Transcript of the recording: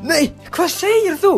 Nei, hvað segir þú?